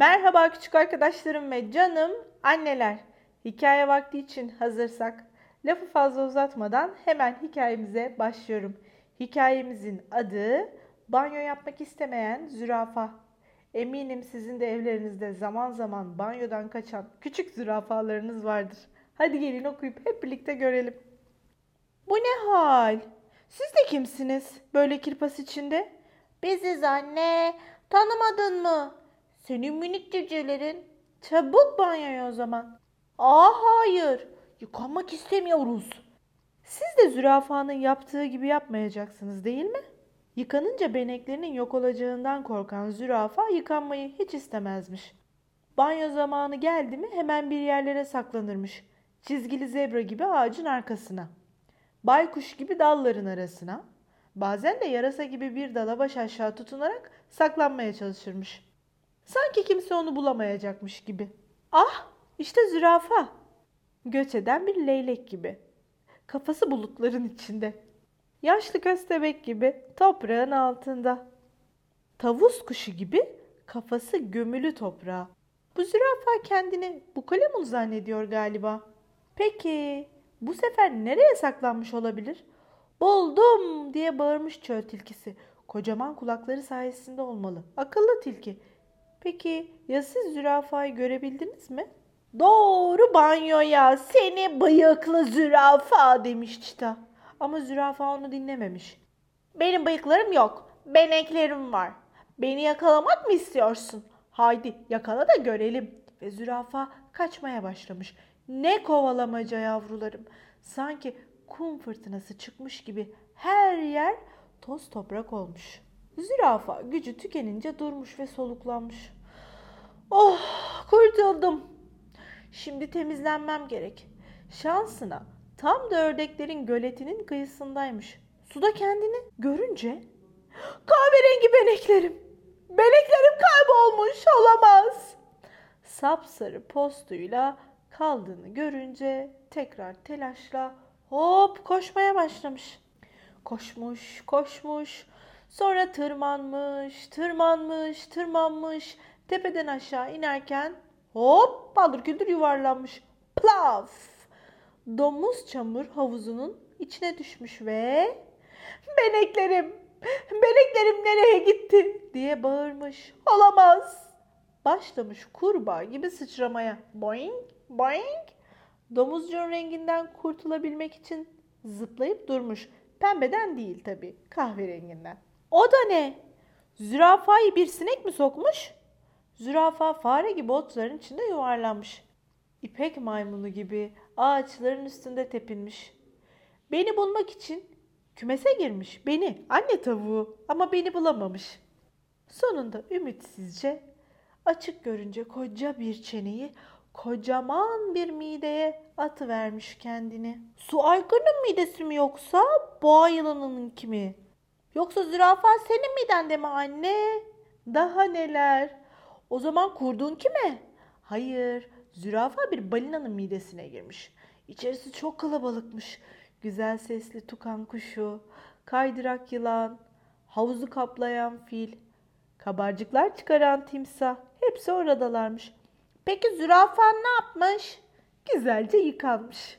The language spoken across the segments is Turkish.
Merhaba küçük arkadaşlarım ve canım anneler. Hikaye vakti için hazırsak lafı fazla uzatmadan hemen hikayemize başlıyorum. Hikayemizin adı Banyo yapmak istemeyen zürafa. Eminim sizin de evlerinizde zaman zaman banyodan kaçan küçük zürafalarınız vardır. Hadi gelin okuyup hep birlikte görelim. Bu ne hal? Siz de kimsiniz böyle kirpas içinde? Biziz anne. Tanımadın mı? Senin minik civcivlerin. Çabuk banyoya o zaman. Aa hayır. Yıkanmak istemiyoruz. Siz de zürafanın yaptığı gibi yapmayacaksınız değil mi? Yıkanınca beneklerinin yok olacağından korkan zürafa yıkanmayı hiç istemezmiş. Banyo zamanı geldi mi hemen bir yerlere saklanırmış. Çizgili zebra gibi ağacın arkasına. Baykuş gibi dalların arasına. Bazen de yarasa gibi bir dala baş aşağı tutunarak saklanmaya çalışırmış. Sanki kimse onu bulamayacakmış gibi. Ah işte zürafa. Göç eden bir leylek gibi. Kafası bulutların içinde. Yaşlı köstebek gibi toprağın altında. Tavus kuşu gibi kafası gömülü toprağa. Bu zürafa kendini bu kalemun zannediyor galiba. Peki bu sefer nereye saklanmış olabilir? Buldum diye bağırmış çöl tilkisi. Kocaman kulakları sayesinde olmalı. Akıllı tilki. Peki ya siz zürafayı görebildiniz mi? Doğru banyoya seni bıyıklı zürafa demiş çita. Ama zürafa onu dinlememiş. Benim bıyıklarım yok. Beneklerim var. Beni yakalamak mı istiyorsun? Haydi yakala da görelim. Ve zürafa kaçmaya başlamış. Ne kovalamaca yavrularım. Sanki kum fırtınası çıkmış gibi her yer toz toprak olmuş. Zürafa gücü tükenince durmuş ve soluklanmış. Oh kurtuldum. Şimdi temizlenmem gerek. Şansına tam da ördeklerin göletinin kıyısındaymış. Suda kendini görünce kahverengi beneklerim. Beneklerim kaybolmuş olamaz. Sapsarı postuyla kaldığını görünce tekrar telaşla hop koşmaya başlamış. Koşmuş, koşmuş. Sonra tırmanmış, tırmanmış, tırmanmış. Tepeden aşağı inerken hop paldır küldür yuvarlanmış. Plaf! Domuz çamur havuzunun içine düşmüş ve beneklerim, beneklerim nereye gitti diye bağırmış. Olamaz. Başlamış kurbağa gibi sıçramaya. Boing, boing. Domuzcuğun renginden kurtulabilmek için zıplayıp durmuş. Pembeden değil tabii, kahverenginden. O da ne? Zürafayı bir sinek mi sokmuş? Zürafa fare gibi otların içinde yuvarlanmış. İpek maymunu gibi ağaçların üstünde tepinmiş. Beni bulmak için kümese girmiş. Beni, anne tavuğu ama beni bulamamış. Sonunda ümitsizce açık görünce koca bir çeneyi kocaman bir mideye atıvermiş kendini. Su aygırının midesi mi yoksa boğa yılanının kimi? Yoksa zürafa senin midende mi anne? Daha neler? O zaman kurduğun kime? Hayır, zürafa bir balinanın midesine girmiş. İçerisi çok kalabalıkmış. Güzel sesli tukan kuşu, kaydırak yılan, havuzu kaplayan fil, kabarcıklar çıkaran timsah hepsi oradalarmış. Peki zürafa ne yapmış? Güzelce yıkanmış.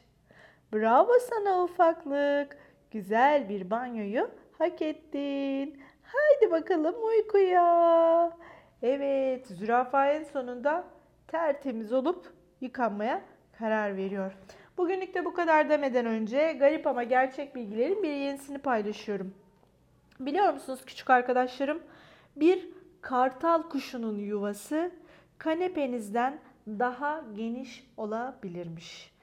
Bravo sana ufaklık. Güzel bir banyoyu hak ettin. Haydi bakalım uykuya. Evet, zürafa en sonunda tertemiz olup yıkanmaya karar veriyor. Bugünlük de bu kadar demeden önce garip ama gerçek bilgilerin bir yenisini paylaşıyorum. Biliyor musunuz küçük arkadaşlarım? Bir kartal kuşunun yuvası kanepenizden daha geniş olabilirmiş.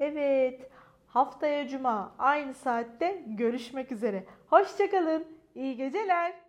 Evet, haftaya cuma aynı saatte görüşmek üzere. Hoşçakalın, iyi geceler.